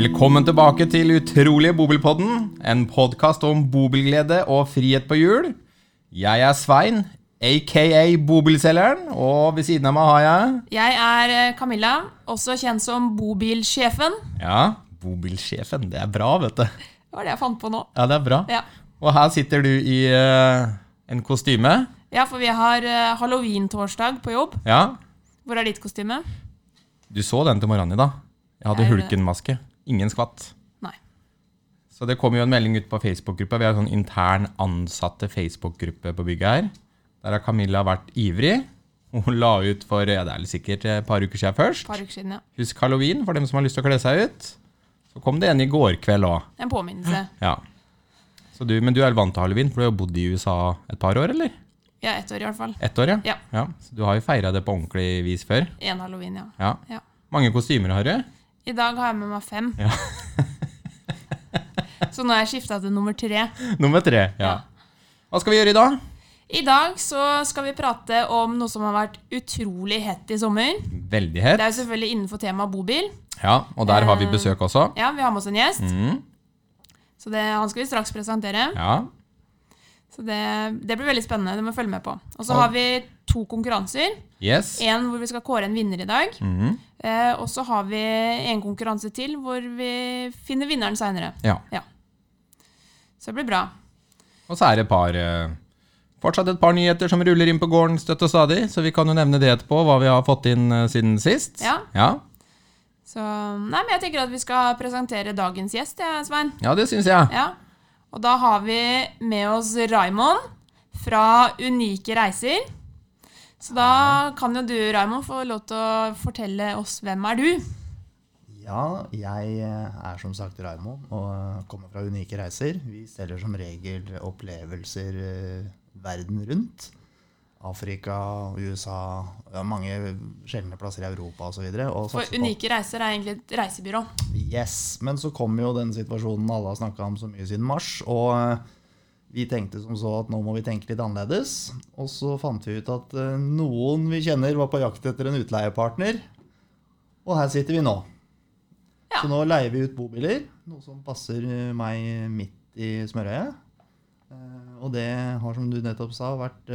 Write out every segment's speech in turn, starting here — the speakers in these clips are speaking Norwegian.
Velkommen tilbake til Utrolige Bobilpodden, en podkast om bobilglede og frihet på hjul. Jeg er Svein, aka Bobilselgeren, og ved siden av meg har jeg Jeg er eh, Camilla, også kjent som bobilsjefen. Ja, bobilsjefen. Det er bra, vet du. Det var det jeg fant på nå. Ja, det er bra. Ja, Og her sitter du i uh, en kostyme. ja for vi har uh, halloween-torsdag på jobb. Ja, Hvor er ditt kostyme? du så den til morgenen i dag. Jeg hadde hulkenmaske. Ingen skvatt. Nei. Så det kom jo en melding ut på Facebook-gruppa. Vi har en sånn intern ansatte Facebook-gruppe på bygget her. Der har Camilla vært ivrig. Hun la ut for ja, det er sikkert et par uker siden først. Par uker siden, ja. Husk halloween for dem som har lyst til å kle seg ut. Så kom det en i går kveld òg. En påminnelse. Ja. Så du, men du er vant til halloween, for du har bodd i USA et par år, eller? Ja, ett år i hvert fall. Ett år, ja. Ja. Så du har jo feira det på ordentlig vis før. Én halloween, ja. Ja. Ja. Mange kostymer har du. I dag har jeg med meg fem. Ja. Så nå har jeg skifta til nummer tre. Nummer tre. Ja. Hva skal vi gjøre i dag? I dag så skal vi prate om noe som har vært utrolig hett i sommer. Veldig hett. Det er jo selvfølgelig innenfor temaet bobil. Ja, og der har vi Eh, besøk også. Ja, vi har med oss en gjest, Mm. så det, han skal vi straks presentere. Ja. Så det, det blir veldig spennende. Det må vi følge med på. Og så har vi to konkurranser. Yes. En hvor vi skal kåre en vinner i dag. Mhm. Eh, og så har vi en konkurranse til hvor vi finner vinneren seinere. Ja. Så det blir bra. Og så er det et par eh, Fortsatt et par nyheter som ruller inn på gården støtt og stadig, så vi kan jo nevne det etterpå, hva vi har fått inn eh, siden sist. Ja. Ja, Så Nei, men jeg tenker at vi skal presentere dagens gjest, jeg, Svein. ja det syns jeg. Ja. Og da har vi med oss Raymond fra Unike reiser. Så da kan jo du, Raymond, få lov til å fortelle oss hvem er du? Ja, jeg er som sagt Raymond og kommer fra Unike reiser. Vi selger som regel opplevelser eh, verden rundt. Afrika, USA, ja, mange sjeldne plasser i Europa osv. For Unike reiser er egentlig et reisebyrå. Yes, Men så kom jo den situasjonen alle har snakka om så mye siden mars. Og eh, vi tenkte som så at nå må vi tenke litt annerledes. Og så fant vi ut at eh, noen vi kjenner var på jakt etter en utleiepartner. Og her sitter vi nå. Ja. Så nå leier vi ut bobiler, noe som passer eh, meg midt i smørøyet. Eh, Og det har, som du nettopp sa, vært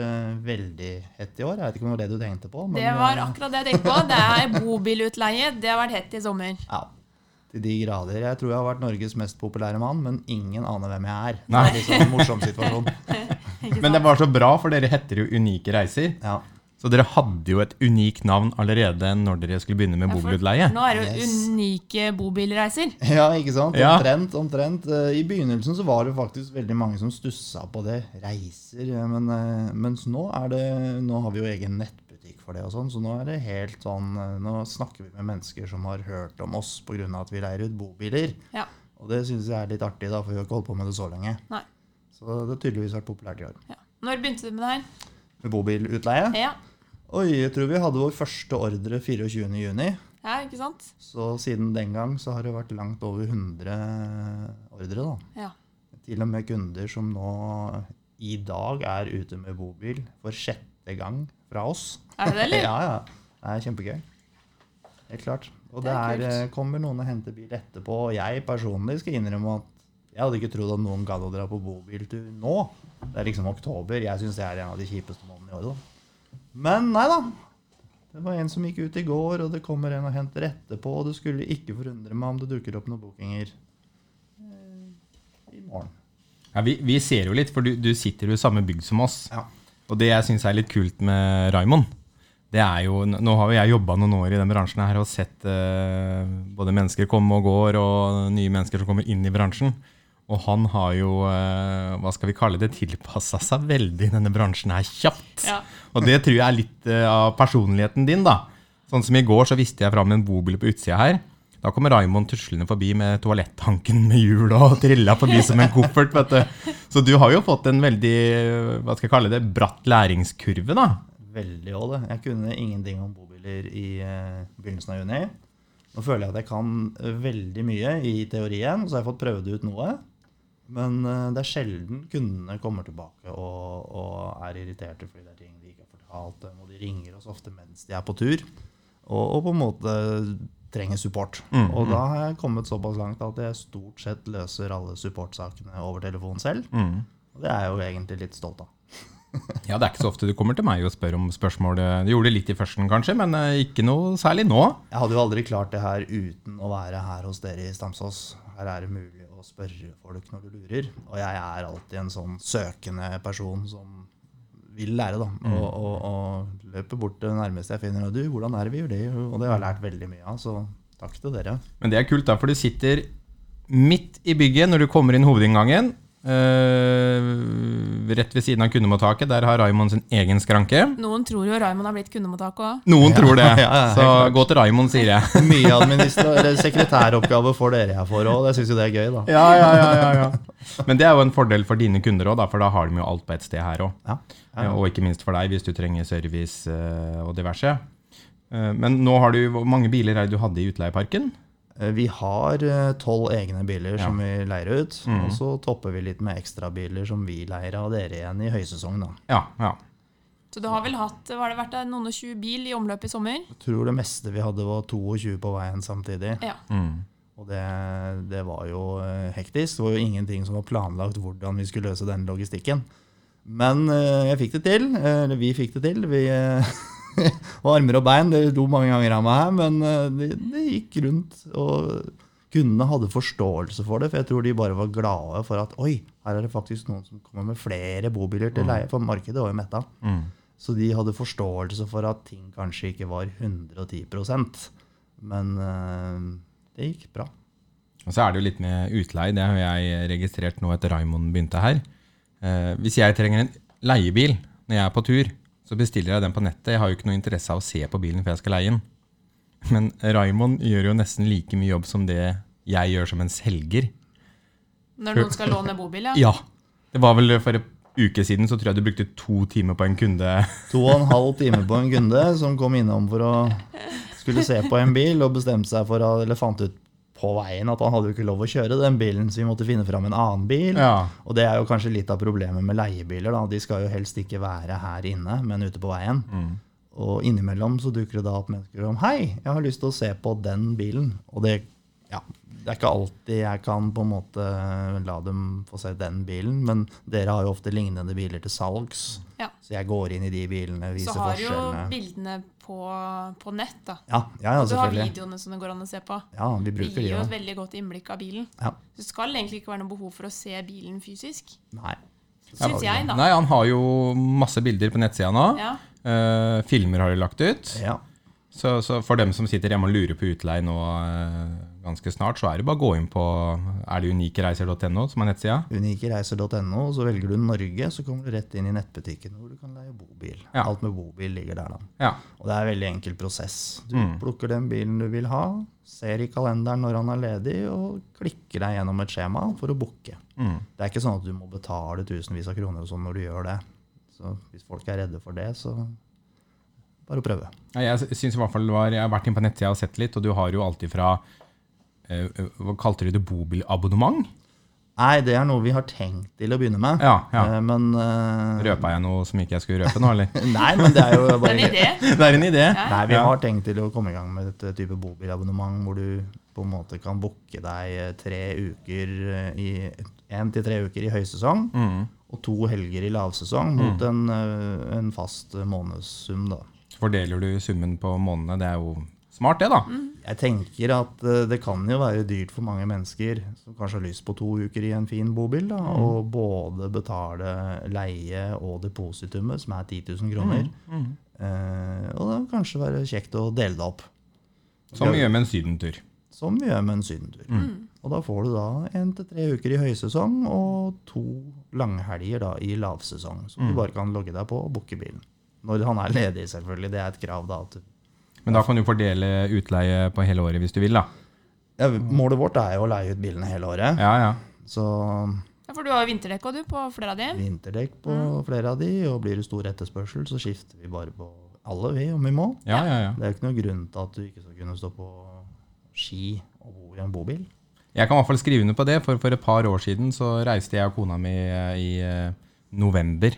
veldig hett i år. Jeg vet ikke om det var det du tenkte på. men, Det var akkurat det jeg tenkte på. Det er bobilutleie. Det har vært hett i sommer. Ja, til de grader. Jeg tror jeg har vært Norges mest populære mann, men ingen aner hvem jeg er. Nei. Det er liksom en morsom situasjon. Men det var så bra, for dere heter jo Unike reiser. Ja. Så dere hadde jo et unikt navn allerede når dere skulle begynne med Ja, bobilutleie. Nå er det jo Yes. unike bobilreiser. ja, ikke sant? Omtrent. omtrent. Eh, I begynnelsen så var det faktisk veldig mange som stussa på det. Reiser. eh, Men, eh, mens nå er det Nå har vi jo egen nettbutikk for det og sånn, så nå er det helt sånn eh, Nå snakker vi med mennesker som har hørt om oss pga. at vi leier ut bobiler. Ja. Og det syns jeg er litt artig, da, for vi har ikke holdt på med det så lenge. Nei. Så det har tydeligvis vært populært i år. Ja. Når begynte du med det her? Med bobilutleie. Ja, Oi, jeg tror vi hadde vår første ordre 24. juni. ja ikke sant? Så siden den gang så har det vært langt over 100 ordre. da. Ja. Til og med kunder som nå i dag er ute med bobil for sjette gang fra oss. Er det det, eller? ja, ja. Det er kjempegøy. Helt klart. Og Det det, er eh, kommer noen og henter bil etterpå. Og jeg personlig skal innrømme at jeg hadde ikke trodd at noen gadd å dra på bobiltur nå. Det er liksom oktober. Jeg syns det er en av de kjipeste månedene i året. da. Men nei da. Det var en som gikk ut i går, og det kommer en og henter etterpå. Og det skulle ikke forundre meg om det dukker opp noen bookinger eh, i morgen. Ja, vi, vi ser jo litt, for du, du sitter jo i samme bygd som oss. Ja. Og det jeg syns er litt kult med Raymond, det er jo Nå har jo jeg jobba noen år i den bransjen her og sett eh, både mennesker komme og går, og nye mennesker som kommer inn i bransjen. Og han har jo, eh, hva skal vi kalle det, tilpassa seg veldig denne bransjen her kjapt. Ja. Og det tror jeg er litt eh, av personligheten din, da. Sånn som i går så viste jeg fram en bobil på utsida her. Da kommer Raymond tuslende forbi med toalettanken med hjul og trilla forbi som en koffert. vet du. Så du har jo fått en veldig hva skal jeg kalle det, bratt læringskurve, da. Veldig òg, det. Jeg kunne ingenting om bobiler i eh, begynnelsen av juni. Nå føler jeg at jeg kan eh, veldig mye i teorien, så har jeg fått prøvd ut noe. Men eh, det er sjelden kundene kommer tilbake og, og er irriterte fordi det er ting de ikke har fortalt dem, og de ringer oss ofte mens de er på tur. Og, og på en måte trenger support. Mm, Og da har jeg kommet såpass langt at jeg stort sett løser alle supportsakene over telefon selv. Mm. Og det er jeg jo egentlig litt stolt av. Ja, det er ikke så ofte du kommer til meg og spør om spørsmål. Du gjorde det litt i førsten, kanskje, men eh, ikke noe særlig nå. Jeg hadde jo aldri klart det her uten å være her hos dere i Stamsås. Her er det mulig å spørre folk når du lurer. Og jeg er alltid en sånn søkende person som vil lære, da. Og, og, og løper bort til det nærmeste jeg finner. Og du, hvordan er det vi gjør det? Og det har jeg lært veldig mye av, så takk til dere. Men det er kult, da, for du sitter midt i bygget når du kommer inn hovedinngangen. Eh, rett ved siden av kundemottaket. Der har Raymond sin egen skranke. Noen tror jo Raymond har blitt kundemottak òg. Noen tror det, ja, ja, så klart. gå til Raymond, sier jeg. Mye eller sekretæroppgave får dere jeg får òg. Jeg syns jo det er gøy, da. Ja, ja, ja, ja, ja. Men det er jo en fordel for dine kunder òg, for da har de jo alt på ett sted her òg. Ja. Ja, ja. Og ikke minst for deg, hvis du trenger service eh, og diverse. Eh, Men nå har du, hvor mange biler er det du hadde i utleieparken? Eh, Vi har tolv egne biler som vi leier ut. Mhm. Og så topper vi litt med ekstrabiler som vi leier av dere igjen i høysesong. da. Ja, ja. Så du har vel hatt var det vært, noen og tjue bil i omløp i sommer? Jeg tror det meste vi hadde var 22 på veien samtidig. Ja. Mm. Og det, det var jo eh, hektisk. Det var jo ingenting som var planlagt hvordan vi skulle løse den logistikken. Men eh, jeg fikk det til. eh, Eller vi fikk det til. Vi eh, og armer og bein. Det lo mange ganger av meg her, men eh, det, det gikk rundt. Og kundene hadde forståelse for det, for jeg tror de bare var glade for at oi, her er det faktisk noen som kommer med flere bobiler til leie, for markedet var jo metta. Mm. Så de hadde forståelse for at ting kanskje ikke var 110% Men eh, det gikk bra. Og så er det jo litt med utleie. Det har jeg registrert nå etter Raymond begynte her. Eh, hvis jeg trenger en leiebil når jeg er på tur, så bestiller jeg den på nettet. Jeg har jo ikke noe interesse av å se på bilen før jeg skal leie den. Men Raymond gjør jo nesten like mye jobb som det jeg gjør som en selger. Når noen skal låne bobil, ja. Ja. Det var vel for en uke siden så tror jeg du brukte to timer på en kunde. To og en halv time på en kunde som kom innom for å skulle se på en bil og bestemte seg for, å- eller fant ut på veien at han hadde jo ikke lov å kjøre den bilen, så vi måtte finne fram en annen bil. Ja. Og det er jo kanskje litt av problemet med leiebiler. da. De skal jo helst ikke være her inne, men ute på veien. Og innimellom så dukker det da opp mennesker som Hei, jeg har lyst til å se på den bilen. Og det, ja, det er ikke alltid jeg kan på en måte la dem få se den bilen, men dere har jo ofte lignende biler til salgs. Ja. Så jeg går inn i de bilene, viser forskjellene. Så har forskjellene. jo bildene på, på nett, da. Ja, ja, ja du har videoene som det går an å se på. Ja, vi Det bruker de gir jo jo. et veldig godt innblikk av bilen. Ja. Så det skal egentlig ikke være noe behov for å se bilen fysisk. Nei. Syns jeg, da. Nei, han har jo masse bilder på nettsida nå. Ja. Uh, filmer har de lagt ut. Ja. Så, så for dem som sitter hjemme og lurer på utleie nå eh, ganske snart, så er det bare å gå inn på Er det unikereiser.no som er nettsida? Unikereiser.no, så velger du Norge, så kommer du rett inn i nettbutikken hvor du kan leie bobil. Ja. Alt med bobil ligger der, da. Ja. Og det er en veldig enkel prosess. Du Mm. plukker den bilen du vil ha, ser i kalenderen når han er ledig, og klikker deg gjennom et skjema for å booke. Mm. Det er ikke sånn at du må betale tusenvis av kroner og sånn når du gjør det. Så hvis folk er redde for det, så bare å prøve. Ja, Jeg synes i hvert fall var, jeg har vært inne på nettsida og sett litt, og du har jo alltid fra eh, Hva kalte du det? Bobilabonnement? Nei, det er noe vi har tenkt til å begynne med. Ja, ja. Eh, Men uh, Røpa jeg noe som ikke jeg skulle røpe nå, eller? Nei, men det er jo Det er bare en idé. Det er en idé. Nei, vi har tenkt til å komme i gang med et eh, type bobilabonnement hvor du på en måte kan booke deg eh, tre uker eh, i en til tre uker i høysesong Mm. og to helger i lavsesong mot en, eh, en fast månedssum. da. Fordeler du summen på månedene? Det er jo smart, det, da. Jeg tenker at eh, det kan jo være dyrt for mange mennesker som kanskje har lyst på to uker i en fin bobil, da, og både betale leie og depositumet, som er 10 000 kroner. Eh, og det kan kanskje være kjekt å dele det opp. Som vi gjør med en sydentur. Som vi gjør med en sydentur. Og da får du da en til tre uker i høysesong og to langhelger da i lavsesong. som du bare kan logge deg på og booke bilen. Når han er ledig, selvfølgelig. Det er et krav, da. Men da kan du fordele utleie på hele året hvis du vil, da. ja, målet vårt er jo å leie ut bilene hele året. Ja, ja. Så Ja, for du har vinterdekk du på flere av de. vinterdekk på flere av de, og blir det stor etterspørsel, så skifter vi bare på alle, vi, om vi må. Ja, ja, ja. Det er jo ikke noen grunn til at du ikke skal kunne stå på ski og bo i en bobil. Jeg kan i hvert fall skrive under på det, for for et par år siden så reiste jeg og kona mi eh, i eh, november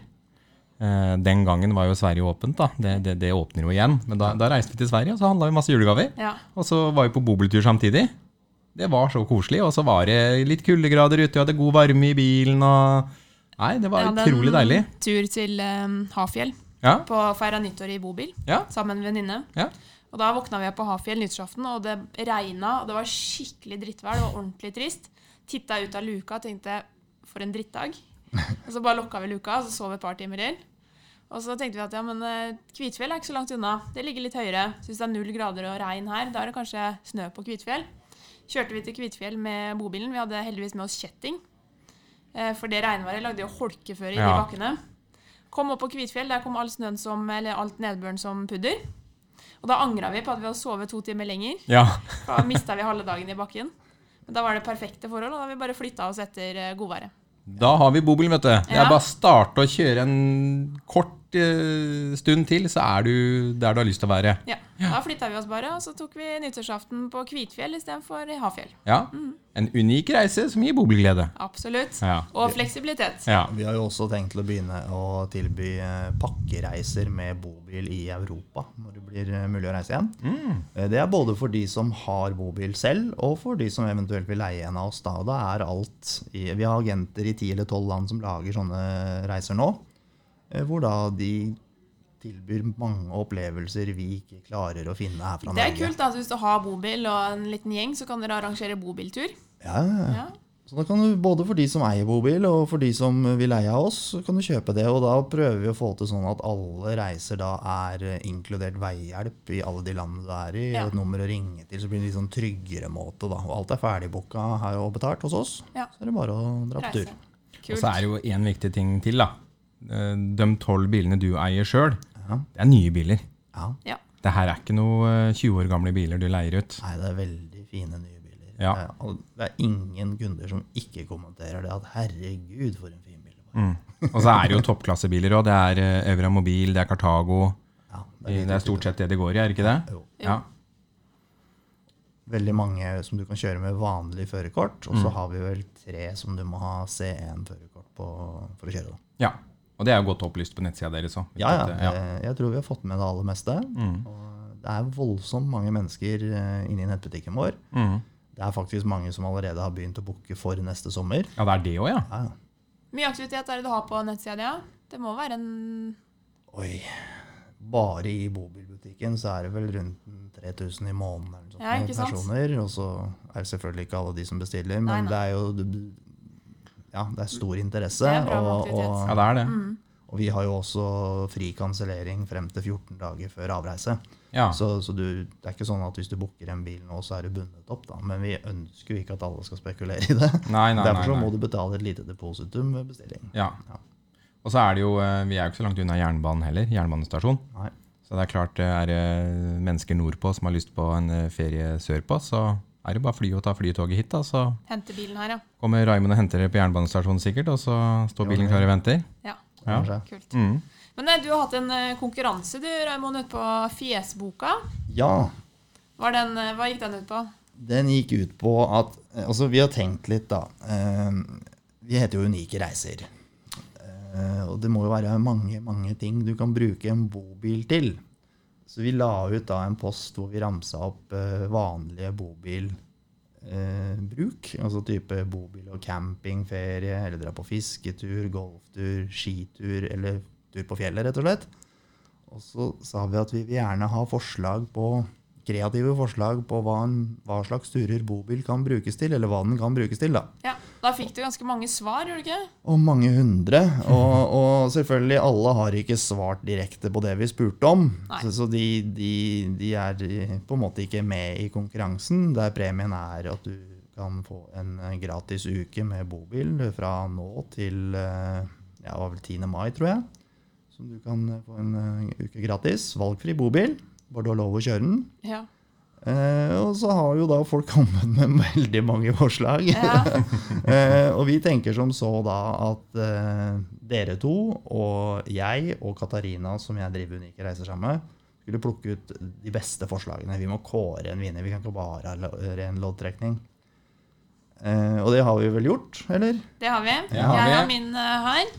den gangen var jo Sverige åpent, da. Det, det, det åpner jo igjen. Men da, da reiste vi til Sverige, og så handla vi masse julegaver. Ja. Og så var vi på bobiltur samtidig. Det var så koselig. Og så var det litt kuldegrader ute, vi hadde god varme i bilen og Nei, det var Jeg hadde utrolig deilig. en tur til um, Hafjell Ja, på feira nyttår i bobil ja, sammen med en venninne. ja. Og da våkna vi på Hafjell nyttårsaften, og det regna, og det var skikkelig drittvær. Det var ordentlig trist. Titta ut av luka og tenkte for en drittdag. Og så bare lukka vi luka, og så sov et par timer til. Og så tenkte vi at ja, men eh, Kvitfjell er ikke så langt unna. Det ligger litt høyere. Hvis det er null grader og regn her, da er det kanskje snø på Kvitfjell. Kjørte vi til Kvitfjell med bobilen. Vi hadde heldigvis med oss kjetting. Eh, For det regnværet lagde jo holkeføre i de bakkene. Kom opp på Kvitfjell, der kom all snøen som, eller alt nedbøren som pudder. Og da angra vi på at vi hadde sovet to timer lenger. ja. Da mista vi halve dagen i bakken. Men da var det perfekte forhold, og da vi bare flytta oss etter eh, godværet. Da har vi bobil, vet du. Det er bare å starte å kjøre en kort eh, stund til, så er du der du har lyst til å være. Ja, Da flytta vi oss bare, og så tok vi nyttårsaften på Kvitfjell istedenfor i Hafjell. Ja. En unik reise som gir bobilglede. Absolutt. Ja. Og fleksibilitet. Ja. Vi har jo også tenkt til å begynne å tilby eh, pakkereiser med bobil i Europa når det blir eh, mulig å reise igjen. Mm. Det er både for de som har bobil selv, og for de som eventuelt vil leie en av oss. Da, da er alt i, Vi har agenter i ti eller tolv land som lager sånne reiser nå, eh, hvor da de tilbyr mange opplevelser vi ikke klarer å finne her fra Det er Norge. kult. da, så Hvis du har bobil og en liten gjeng, så kan dere arrangere bobiltur. Ja, ja, ja. Ja. Så da kan du, både for de som eier bobil, og for de som vil leie av oss, så kan du kjøpe det. Og da prøver vi å få til sånn at alle reiser da er eh, inkludert veihjelp i alle de landene du er i. Ja. Et nummer å ringe til, så blir det en litt sånn tryggere måte. da. Og alt er ferdigbooka og betalt hos oss. Ja. Så er det bare å dra på tur. Kult. Og så er det jo én viktig ting til, da. Eh, De tolv bilene du eier sjøl, Ja. det er nye biler. Ja. Ja. Det her er ikke noe eh, 20 år gamle biler du leier ut. Nei, det er veldig fine nye biler. Ja. Eh, Det er ingen kunder som ikke kommenterer det, at herregud, for en fin bil. Mm. Og så er det jo toppklassebiler òg. Det er eh, Evra Mobil, det er Cartago. Ja, Det er stort sett det det går i, er det ikke det? Jo. Ja. veldig mange som du kan kjøre med vanlig førerkort. Og Mm. så har vi vel tre som du må ha C1-førerkort på for å kjøre. da. ja. Og det er jo godt opplyst på nettsida deres òg. Ja, ja, ja. Jeg tror vi har fått med det aller meste. Mm. Det er voldsomt mange mennesker eh, inne i nettbutikken vår. Mm. Det er faktisk mange som allerede har begynt å booke for neste sommer. ja, det er det òg, ja. Ja, ja. Mye aktivitet er det du har på nettsida di? Ja. Det må være en Oi. Bare i bobilbutikken så er det vel rundt 3000 i måneden eller sånt Ja, personer. Og så er det selvfølgelig ikke alle de som bestiller, men Nei, nei. det er jo Ja, det er stor interesse. Det er bra og, og, Ja, det er det. Mm. og vi har jo også fri kansellering frem til 14 dager før avreise. Ja. Så, så du, det er ikke sånn at hvis du booker en bil nå, så er du bundet opp. da. Men vi ønsker jo ikke at alle skal spekulere i det. Nei, nei, Derfor nei, må du betale et lite depositum ved bestilling. Ja. Ja. Og så er det jo eh, Vi er jo ikke så langt unna jernbanen heller. Jernbanestasjon. Nei. Så det er klart det er eh, mennesker nordpå som har lyst på en eh, ferie sørpå, så er det bare fly og ta flytoget hit. da, Så Hente bilen her, ja. kommer Raymond og henter dere på jernbanestasjonen sikkert, og så står bilen klar og venter. ja. Ja. Kult. Mm. Men du har hatt en eh, konkurranse, du, Raymond, ute på Fjesboka. Ja, Var den, eh, hva gikk den ut på? den gikk ut på at eh, Altså, vi har tenkt litt, da. Eh, vi heter jo Unike reiser. Eh, og det må jo være mange, mange ting du kan bruke en bobil til. Så vi la ut da en post hvor vi ramsa opp eh, vanlige bobilbruk. altså type bobil- og campingferie, eller dra på fisketur, golftur, skitur eller tur på fjellet, rett og slett. Og så sa vi at vi vil gjerne ha forslag på kreative forslag på hva, en, hva slags turer bobil kan brukes til, eller hva den kan brukes til. da. Ja, Da fikk du ganske mange svar, gjorde du ikke? Og mange hundre. Og, og selvfølgelig, alle har ikke svart direkte på det vi spurte om. Nei. Så, så de, de, de er på en måte ikke med i konkurransen, der premien er at du kan få en gratis uke med bobil fra nå til eh, ja, det var vel 10. mai, tror jeg. Som du kan få en eh, uke gratis. Valgfri bobil. Bare du har lov å kjøre den. Ja. Eh, og så har jo da folk kommet med veldig mange forslag. Ja. eh, og vi tenker som så da at eh, dere to og jeg og Katarina, som jeg driver Unike reiser sammen med, skulle plukke ut de beste forslagene. Vi må kåre en vinner. Vi kan ikke bare ha ren loddtrekning. Eh, og det har vi vel gjort, eller? Det har vi. Ja, har jeg har min uh, her.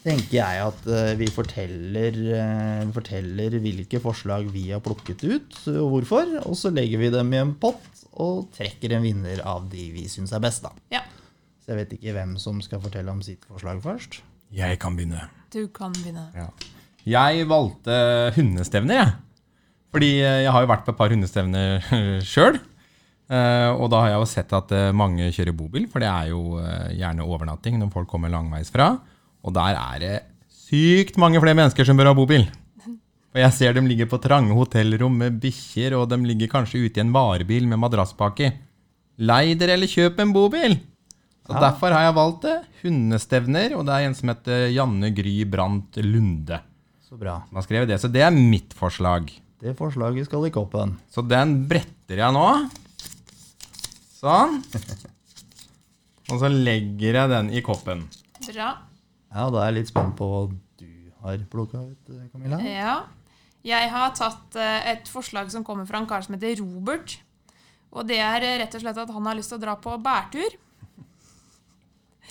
Tenker jeg at eh, vi forteller, eh, forteller hvilke forslag vi har plukket ut, og hvorfor. Og så legger vi dem i en pott og trekker en vinner av de vi syns er best. da. Ja, Så jeg vet ikke hvem som skal fortelle om sitt forslag først. Jeg kan begynne. du kan begynne. Ja. Jeg valgte hundestevner, jeg. Fordi eh, jeg har jo vært på et par hundestevner sjøl. Og da har jeg jo sett at mange kjører bobil, for det er jo gjerne overnatting når folk kommer langveisfra. Og der er det sykt mange flere mennesker som bør ha bobil. Og jeg ser dem ligger på trange hotellrom med bikkjer, og de ligger kanskje ute i en varebil med madrasspakke. Lei dere eller kjøp en bobil! Så Ja. Derfor har jeg valgt det. Hundestevner, og det er en som heter Janne Gry Brandt Lunde. Så bra. som har skrevet det. Så det er mitt forslag. Det forslaget skal i koppen. Så den bretter jeg nå. Sånn. Og så legger jeg den i koppen. Bra. Ja, da er jeg litt spent på hva du har plukka ut, Camilla. Ja. Jeg har tatt eh, et forslag som kommer fra en kar som heter Robert. Og det er eh, rett og slett at han har lyst til å dra på bærtur.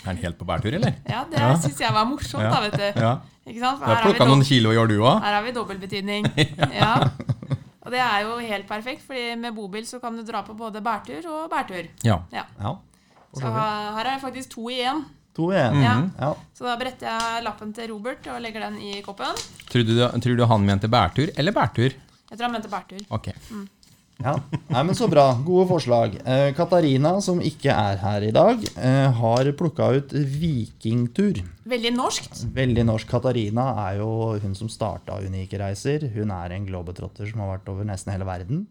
Er han helt på bærtur, eller? Ja, det Ja. syns jeg var morsomt, da, vet du. Ja. Ikke sant? Du har her plukka noen kilo i år, du òg? Her har vi dobbeltbetydning. Ja. Og det er jo helt perfekt, fordi med bobil så kan du dra på både bærtur og bærtur. Ja. Ja. Ja. Så her er det faktisk to igjen. To igjen. Ja. Ja. Så da bretter jeg lappen til Robert og legger den i koppen. Tror, du, tror du han mente bærtur eller bærtur? Jeg tror han mente bærtur. Ok. Ja. Nei, men Så bra. Gode forslag. Eh, Katarina, som ikke er her i dag, eh, har plukka ut vikingtur. Veldig norskt. Veldig norsk. Katarina er jo hun som starta Unike reiser. Hun er en globetrotter som har vært over nesten hele verden.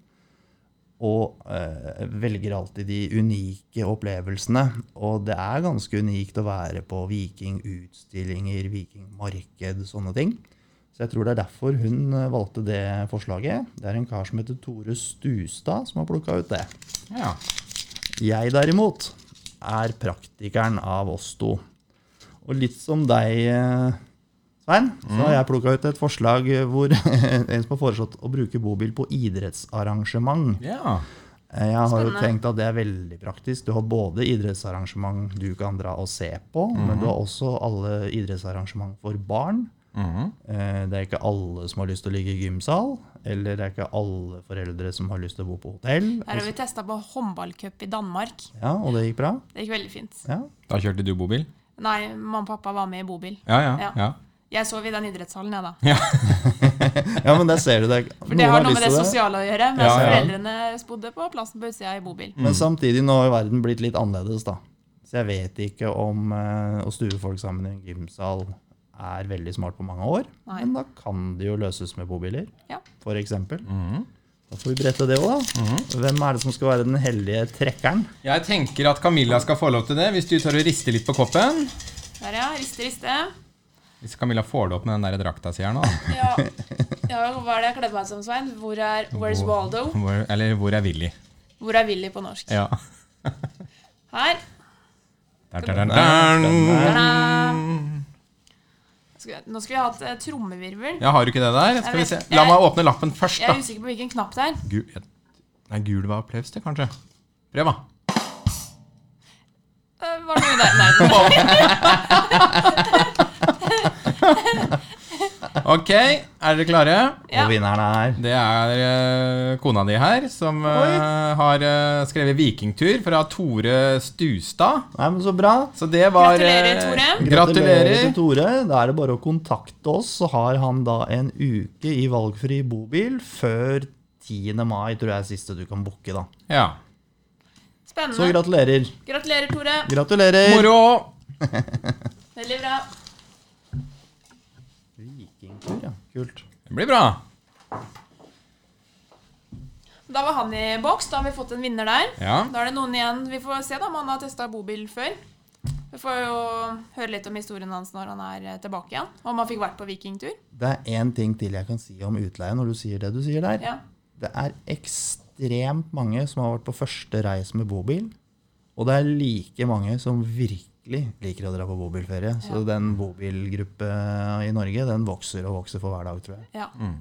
Og eh, velger alltid de unike opplevelsene. Og det er ganske unikt å være på vikingutstillinger, vikingmarked, sånne ting. Så jeg tror det er derfor hun eh, valgte det forslaget. Det er en kar som heter Tore Stustad som har plukka ut det. Ja. Jeg derimot er praktikeren av oss to. Og litt som deg, eh, Svein, så har jeg plukka ut et forslag hvor en som har foreslått å bruke bobil på idrettsarrangement. ja. Jeg har jo tenkt at det er veldig praktisk. Du har både idrettsarrangement du kan dra og se på, men du har også alle idrettsarrangement for barn. Mm -hmm. Det er ikke alle som har lyst til å ligge i gymsal, eller det er ikke alle foreldre som har lyst til å bo på hotell. Her har vi testa på håndballcup i Danmark. Ja, og det gikk bra. Det gikk veldig fint. Ja. Da kjørte du bobil? Nei, mamma og pappa var med i bobil. Ja, ja. Ja. Ja. Jeg sov i den idrettshallen, jeg, da. Ja, men der ser du det. For det har noe med det sosiale å gjøre. Mens Ja, ja. foreldrene bodde på plassen på utsida i bobil. Men samtidig, nå har verden blitt litt annerledes, da. Så jeg vet ikke om eh, å stue folk sammen i en gymsal er veldig smart på mange år. Nei. Men da kan det jo løses med bobiler, Ja. for eksempel. Mhm. Da får vi brette det òg, da. Hvem er det som skal være den heldige trekkeren? Jeg tenker at Camilla skal få lov til det, hvis du tør å riste litt på koppen. Der, ja. Riste, riste. Hvis Camilla får det opp med den der drakta si her nå. da. Ja. ja, hva er det jeg kledde meg som, Svein? Hvor er Where's Waldo? Hvor, eller hvor er Willy? Hvor er Willy på norsk? Ja. Her. Der, der, der, Nå skulle vi hatt eh, trommevirvel. Ja, har du ikke det der? Skal vi se. La meg åpne lappen først, Jeg er usikker på hvilken knapp det er. Gul, jeg- Nei, gul var applaus, til, kanskje. Prøv, da. Eh, Var det noe der? Nei. Ok, er dere klare? Ja. Og vinneren er Det er uh, kona di her, som uh, har uh, skrevet 'Vikingtur' fra Tore Stustad. Nei, men så bra. Så det var Gratulerer, Tore. Gratulerer. til Tore. Da er det bare å kontakte oss, så har han da en uke i valgfri bobil før 10. mai, tror jeg er siste du kan booke, da. Ja. Så Spennende. gratulerer. Gratulerer, Tore. Gratulerer. Moro! Veldig bra. Vikingtur, ja. Kult. Det blir bra. Da var han i boks. Da har vi fått en vinner der. Ja. Da er det noen igjen. Vi får se da om han har testa bobil før. Vi får jo høre litt om historien hans når han er eh, tilbake igjen. Om han fikk vært på vikingtur. Det er én ting til jeg kan si om utleie når du sier det du sier der. Ja. Det er ekstremt mange som har vært på første reis med bobil. Og det er like mange som virkelig liker å dra på bobilferie. Så Ja. den bobilgruppa i Norge den vokser og vokser for hver dag, tror jeg. ja. Mm.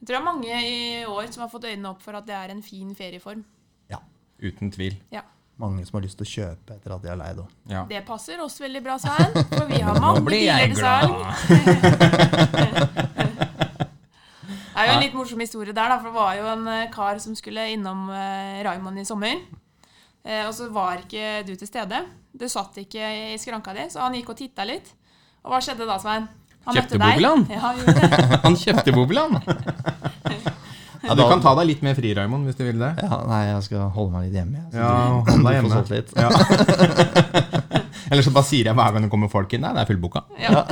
Jeg tror det er mange i år som har fått øynene opp for at det er en fin ferieform. Ja. Uten tvil. Ja. mange som har lyst til å kjøpe etter at de er lei. Da. Ja. Det passer oss veldig bra, Svein. For vi har mange blir biler jeg til salg. Det er jo en litt morsom historie der, da, for det var jo en eh, kar som skulle innom eh, Raymond i sommer. Eh, og så var ikke du til stede. Du satt ikke i skranka di, så han gikk og titta litt. Og hva skjedde da, Svein? Han Kjøpte møtte deg. Bobilan? Ja, han kjøpte bobilen. Ja, du kan ta deg litt mer fri, Raymond, hvis du vil det. Ja, nei, jeg skal holde meg litt hjemme. Så Ja, du, hold deg hjemme. solgt litt. Ja. Eller så bare sier jeg hver gang det kommer folk inn. Nei, det er fullboka. Ja.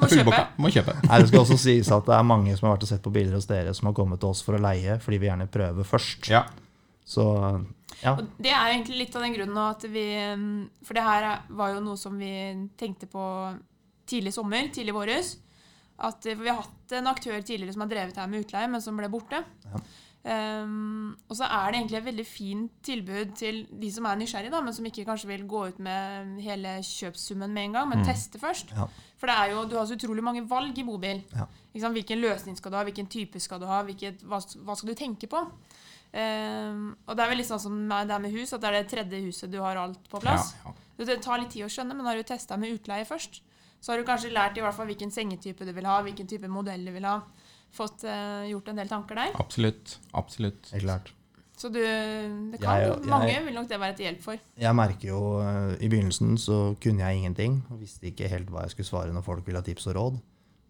Må kjøpe. Må kjøpe. Nei, Det skal også sies at det er mange som har vært og sett på bilder hos dere, som har kommet til oss for å leie, fordi vi gjerne prøver først. Ja. Så ja. Og det er egentlig litt av den grunnen at vi mm, For det her var jo noe som vi tenkte på tidlig sommer, tidlig våres. At eh, vi har hatt en aktør tidligere som har drevet her med utleie, men som ble borte. Ja. Um, og så er det egentlig et veldig fint tilbud til de som er nysgjerrige, da, men som ikke kanskje vil gå ut med hele kjøpssummen med en gang, men teste først. Ja. For det er jo, du har så utrolig mange valg i bobil. Ja. Hvilken løsning skal du ha, hvilken type skal du ha, hvilket, hva, hva skal du tenke på? Um, og det er vel litt sånn som det er med hus, at det er det tredje huset du har alt på plass. Ja, ja. Det tar litt tid å skjønne, men har du testa med utleie først, så har du kanskje lært i hvert fall hvilken sengetype du vil ha, hvilken type modell du vil ha. Fått eh, gjort en del tanker der. Absolutt. Absolutt. Helt klart. Så du, det kan, Jeg- jeg- mange vil nok det være til hjelp for. Jeg merker jo eh, I begynnelsen så kunne jeg ingenting. og Visste ikke helt hva jeg skulle svare når folk ville ha tips og råd.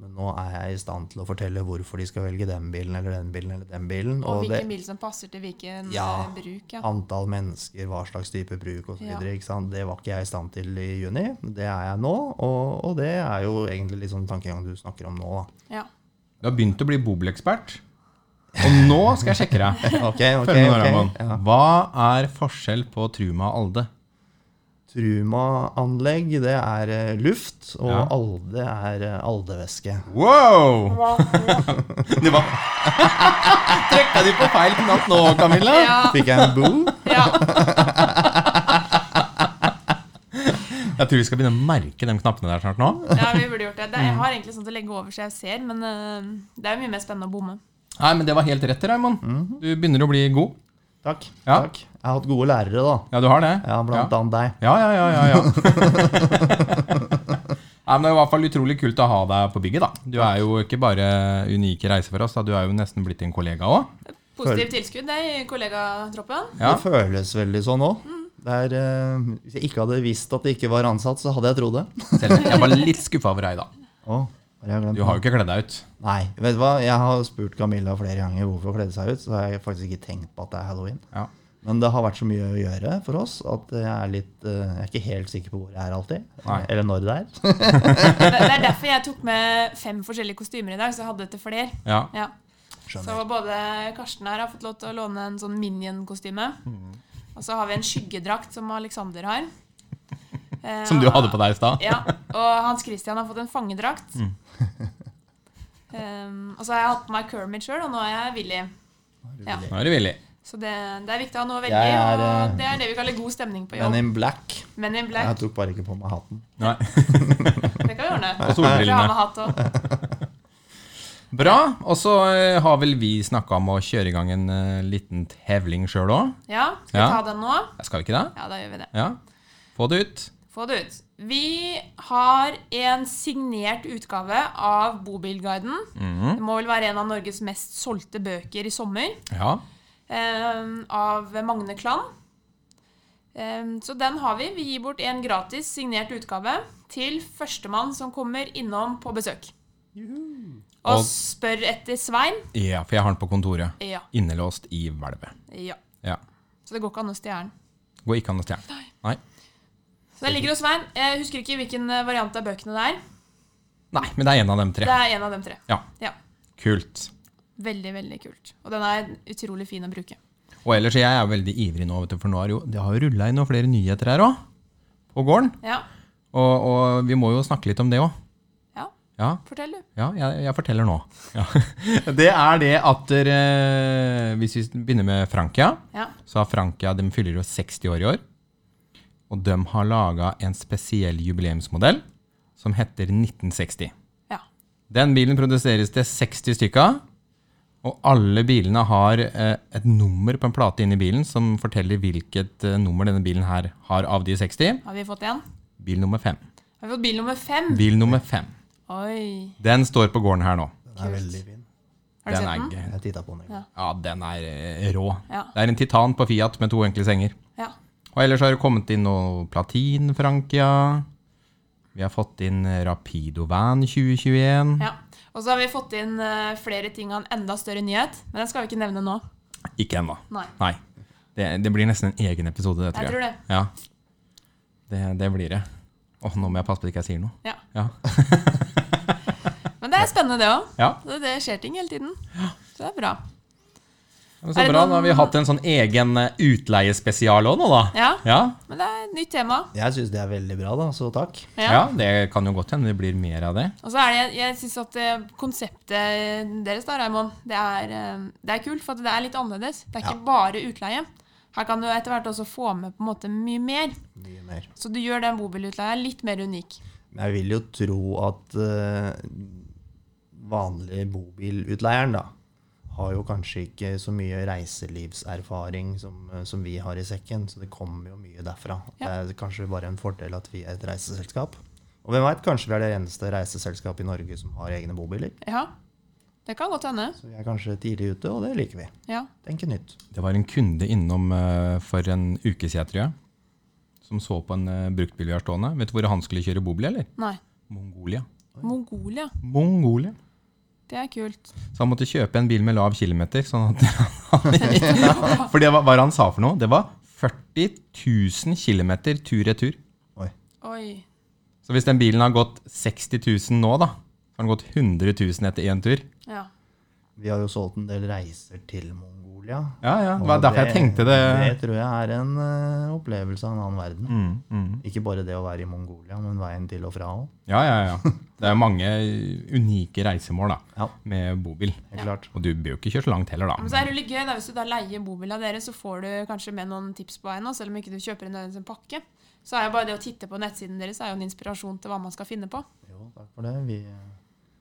Men nå er jeg i stand til å fortelle hvorfor de skal velge den bilen eller den bilen eller den bilen. Og, Og hvilken det, bil som passer til hvilken Ja. eh, bruk. Ja. antall mennesker, hva slags type bruk osv. Ja. Det var ikke jeg i stand til i juni. Det er jeg nå. Og, og det er jo egentlig litt sånn tankegang du snakker om nå. Da. Ja. Du har begynt å bli bobilekspert. Og nå skal jeg sjekke deg. Ok, ok, okay, med ok. Ja. Hva er forskjell på Truma og Alde? Truma-anlegg, det er eh, luft, og Ja. Alde er eh, aldevæske. Wow! Det var Trykka du på feil knapp nå, Camilla? Ja, Fikk jeg en boo? ja. Jeg tror vi skal begynne å merke de knappene der snart nå. ja, vi burde gjort det. det. Jeg har egentlig sånn å legge over så jeg ser, men eh, det er jo mye mer spennende å bomme. Nei, men det var helt rett, Raymond. Du begynner å bli god. Takk. Ja. takk. Jeg har hatt gode lærere, da. Ja, du har det? Ja, Blant ja. annet deg. Ja, ja, ja, ja, ja. Nei, men Det er i hvert fall utrolig kult å ha deg på bygget. da. Du er jo ikke bare unik i reise for oss, da. du er jo nesten blitt en kollega òg. Positivt tilskudd det i kollegatroppen. Ja. Det føles veldig sånn òg. Eh, hvis jeg ikke hadde visst at det ikke var ansatt, så hadde jeg trodd det. Selv jeg var litt skuffa over deg, da. Å, har Du har jo ikke kledd deg ut. Nei, vet du hva? Jeg har spurt Camilla flere ganger hvorfor hun kledde seg ut. Så har jeg faktisk ikke tenkt på at det er halloween. Ja. Men det har vært så mye å gjøre for oss at jeg er litt eh, Jeg er ikke helt sikker på hvor jeg er alltid. Nei. Eller når det er. Det, er derfor jeg tok med fem forskjellige kostymer i dag, så jeg hadde etter flere. Ja. Ja. Så både Karsten her har fått lov til å låne en sånn Minion-kostyme. Og så har vi en skyggedrakt som Alexander har. Eh, Som du hadde på deg i stad. Ja, og Hans Christian har fått en fangedrakt. Mm. Um, og så har jeg hatt på meg Kermit sjøl, og nå er jeg villig. Ja. Nå er du villig. Så det, det er viktig å ha noe å velge i, og eh, det er det vi kaller god stemning på jobb. Men in black. Men in black. Jeg tok bare ikke på meg hatten. Nei. Det kan vi ordne. Og solbrillene. Bra. Og så eh, har vel vi snakka om å kjøre i gang en uh, liten tevling sjøl òg. Ja, skal vi Ja. ta den nå? Skal vi ikke det? Ja, da gjør vi det. Ja. Få det ut. Få det ut. Vi har en signert utgave av Bobilguiden. Mhm. Det må vel være en av Norges mest solgte bøker i sommer. Ja. eh, av Magne Klan. Eh, så den har vi. Vi gir bort en gratis signert utgave til førstemann som kommer innom på besøk. Og Og- spør etter Svein. ja, for jeg har den på kontoret. Ja. Innelåst i hvelvet. ja. Ja. Så det går ikke an å stjele den. Går ikke an å stjele. Nei. Så den ligger hos Svein. Jeg husker ikke hvilken eh, variant av bøkene det er. Nei, men det er en av dem tre. Det er en av dem tre. Ja. Ja. Kult. Veldig, veldig kult. Og den er utrolig fin å bruke. Og ellers, jeg er veldig ivrig nå, vet du, for nå er jo, det har jo rulla inn noen flere nyheter her òg. På gården. Ja. Og, og vi må jo snakke litt om det òg. ja. Ja, Fortell, du. ja jeg, jeg forteller nå. Ja. Det er det at dere, Hvis vi begynner med Frankia, Ja. så har Frankia De fyller jo 60 år i år. Og de har laga en spesiell jubileumsmodell som heter 1960. Ja. Den bilen produseres til 60 stykker. Og alle bilene har eh, et nummer på en plate inni bilen som forteller hvilket eh, nummer denne bilen her har av de 60. Har vi fått en? Bil nummer fem. Har vi fått bil nummer fem? Bil nummer fem. Oi. Den står på gården her nå. Den er veldig fin. Har du Den sett den? Er, Jeg titta på den. Ja. ja, den er eh, rå. Ja. Det er en titan på Fiat med to enkle senger. Ja. Og ellers har det kommet inn noe Platin Frankia. Vi har fått inn Rapido Van 2021. ja. Og så har vi fått inn eh, flere ting av en enda større nyhet, men den skal vi ikke nevne nå. Ikke ennå. Nei. Nei. Det, det blir nesten en egen episode, det tror Jeg jeg. tror det. Ja. Det, det blir det. Åh, nå må jeg passe på at jeg ikke sier noe. Ja. Ja. Men det er spennende, det òg. ja. Det, det skjer ting hele tiden. Så det er bra. Så bra. noen- Da har vi hatt en sånn egen eh, utleiespesial òg nå, da. Ja, Ja. men det er et nytt tema. Jeg syns det er veldig bra, da, så takk. Ja. ja, det kan jo godt hende det blir mer av det. Og så er det, jeg synes at eh, konseptet deres da, Raimond, det er, eh, det er kult, for at det er litt annerledes. Det er ikke bare utleie. Her kan du etter hvert også få med på en måte mye mer. Mye mer. Så du gjør den bobilutleia litt mer unik. Jeg vil jo tro at uh, vanlig bobilutleieren da, har jo kanskje ikke så mye reiselivserfaring som, eh, som vi har i sekken, så det kommer jo mye derfra. Ja. Det er kanskje bare en fordel at vi er et reiseselskap. Og hvem veit, kanskje vi er det eneste reiseselskapet i Norge som har egne bobiler. Ja, det kan godt hende. Så vi er kanskje tidlig ute, og det liker vi. Ja. Tenke nytt. Det var en kunde innom eh, for en uke siden, tror jeg, som så på en uh, bruktbil vi har stående. Vet du hvor han skulle kjøre bobil, eller? Nei. Mongolia. Mongolia. Mongolia. Det er kult. Så han måtte kjøpe en bil med lav kilometer. Sånn at For det var hva han sa for noe. Det var 40 000 km tur-retur. Oi. Oi. Så hvis den bilen har gått 60 000 nå, da, så har den gått 100 000 etter én tur. Ja. Vi har jo solgt en del reiser til Mongolia. Ja, ja. Det var derfor jeg tenkte det. Det tror jeg er en uh, opplevelse av en annen verden. Mm, mm. Ikke bare det å være i Mongolia, men veien til og fra òg. Ja, ja, ja. Det er mange unike reisemål da, Ja, med bobil. Ja. klart. Og du bør jo ikke kjøre så langt heller, da. Men så er det litt gøy da, Hvis du da leier bobil av dere, så får du kanskje med noen tips på veien. Selv om ikke du kjøper en en pakke. Så er jo bare det å titte på nettsiden deres er jo en inspirasjon til hva man skal finne på. Jo, takk for det. Vi,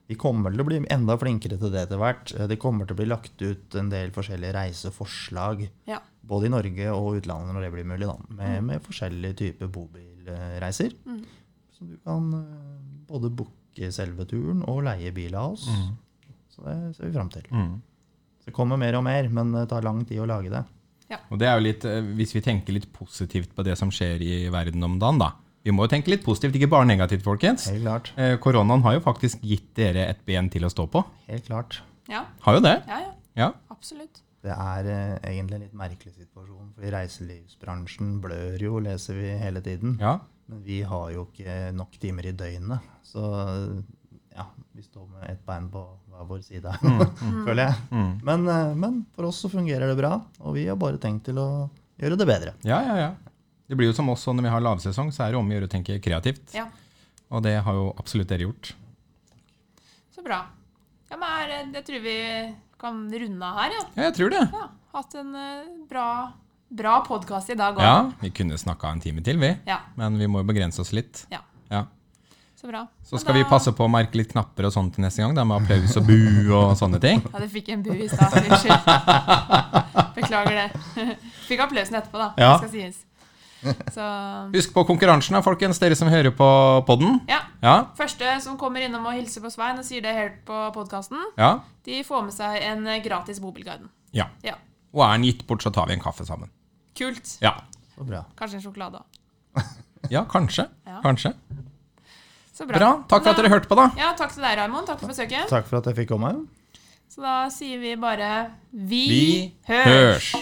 vi kommer til å bli enda flinkere til det etter hvert. Det kommer til å bli lagt ut en del forskjellige reiseforslag, Ja. både i Norge og utlandet når det blir mulig, da, med, med forskjellige typer bobilreiser. Mm. Så du kan eh, både booke selve turen og leie bil av oss. Så det ser vi fram til. Mm. Så det kommer mer og mer, men det tar lang tid å lage det. Og det er jo litt, eh, Hvis vi tenker litt positivt på det som skjer i verden om dagen, da. Vi må jo tenke litt positivt, ikke bare negativt, folkens. Helt klart. Eh, Koronaen har jo faktisk gitt dere et ben til å stå på. Helt klart. Ja, Har jo det. ja, ja. Ja. Absolutt. Det er eh, egentlig en litt merkelig situasjon, fordi reiselivsbransjen blør jo, leser vi hele tiden. ja. Men vi har jo ikke nok timer i døgnet. Så ja, vi står med ett bein på hver vår side, føler jeg. Mm. Men, eh, men for oss så fungerer det bra, og vi har bare tenkt til å gjøre det bedre. Ja, ja, ja. Det blir jo som oss, når vi har lavsesong, så er det om å gjøre å tenke kreativt. Ja, Og det har jo absolutt dere gjort. Så bra. Ja, men her, Jeg tror vi kan runde av her, ja. Ja, jeg tror det. ja. Hatt en eh, bra, bra podkast i dag òg. Ja, Vi kunne snakka en time til, vi. Ja. Men vi må jo begrense oss litt. Ja. Ja. Så bra. Så skal skal vi passe på å merke litt knapper og sånn til neste gang, da, med applaus og bu og sånne ting. Ja, du fikk en bu i stad. Unnskyld. Beklager det. Fikk applausen etterpå, da. Ja. Det skal sies. Så Husk på konkurransen, folkens, dere som hører på podden. ja. Ja, Første som kommer innom og hilser på Svein og sier det helt på podkasten, ja, de får med seg en eh, gratis bobilguiden. ja. Ja. Og er den gitt bort, så tar vi en kaffe sammen. Kult. Ja, Så bra. Kanskje en sjokolade òg. ja kanskje. Ja. Kanskje. Så bra. Bra. Takk for at dere hørte på, da. Ja, takk til deg, Raymond. Takk for besøket. Takk for at jeg fikk komme. Så da sier vi bare Vi, Vi hørs.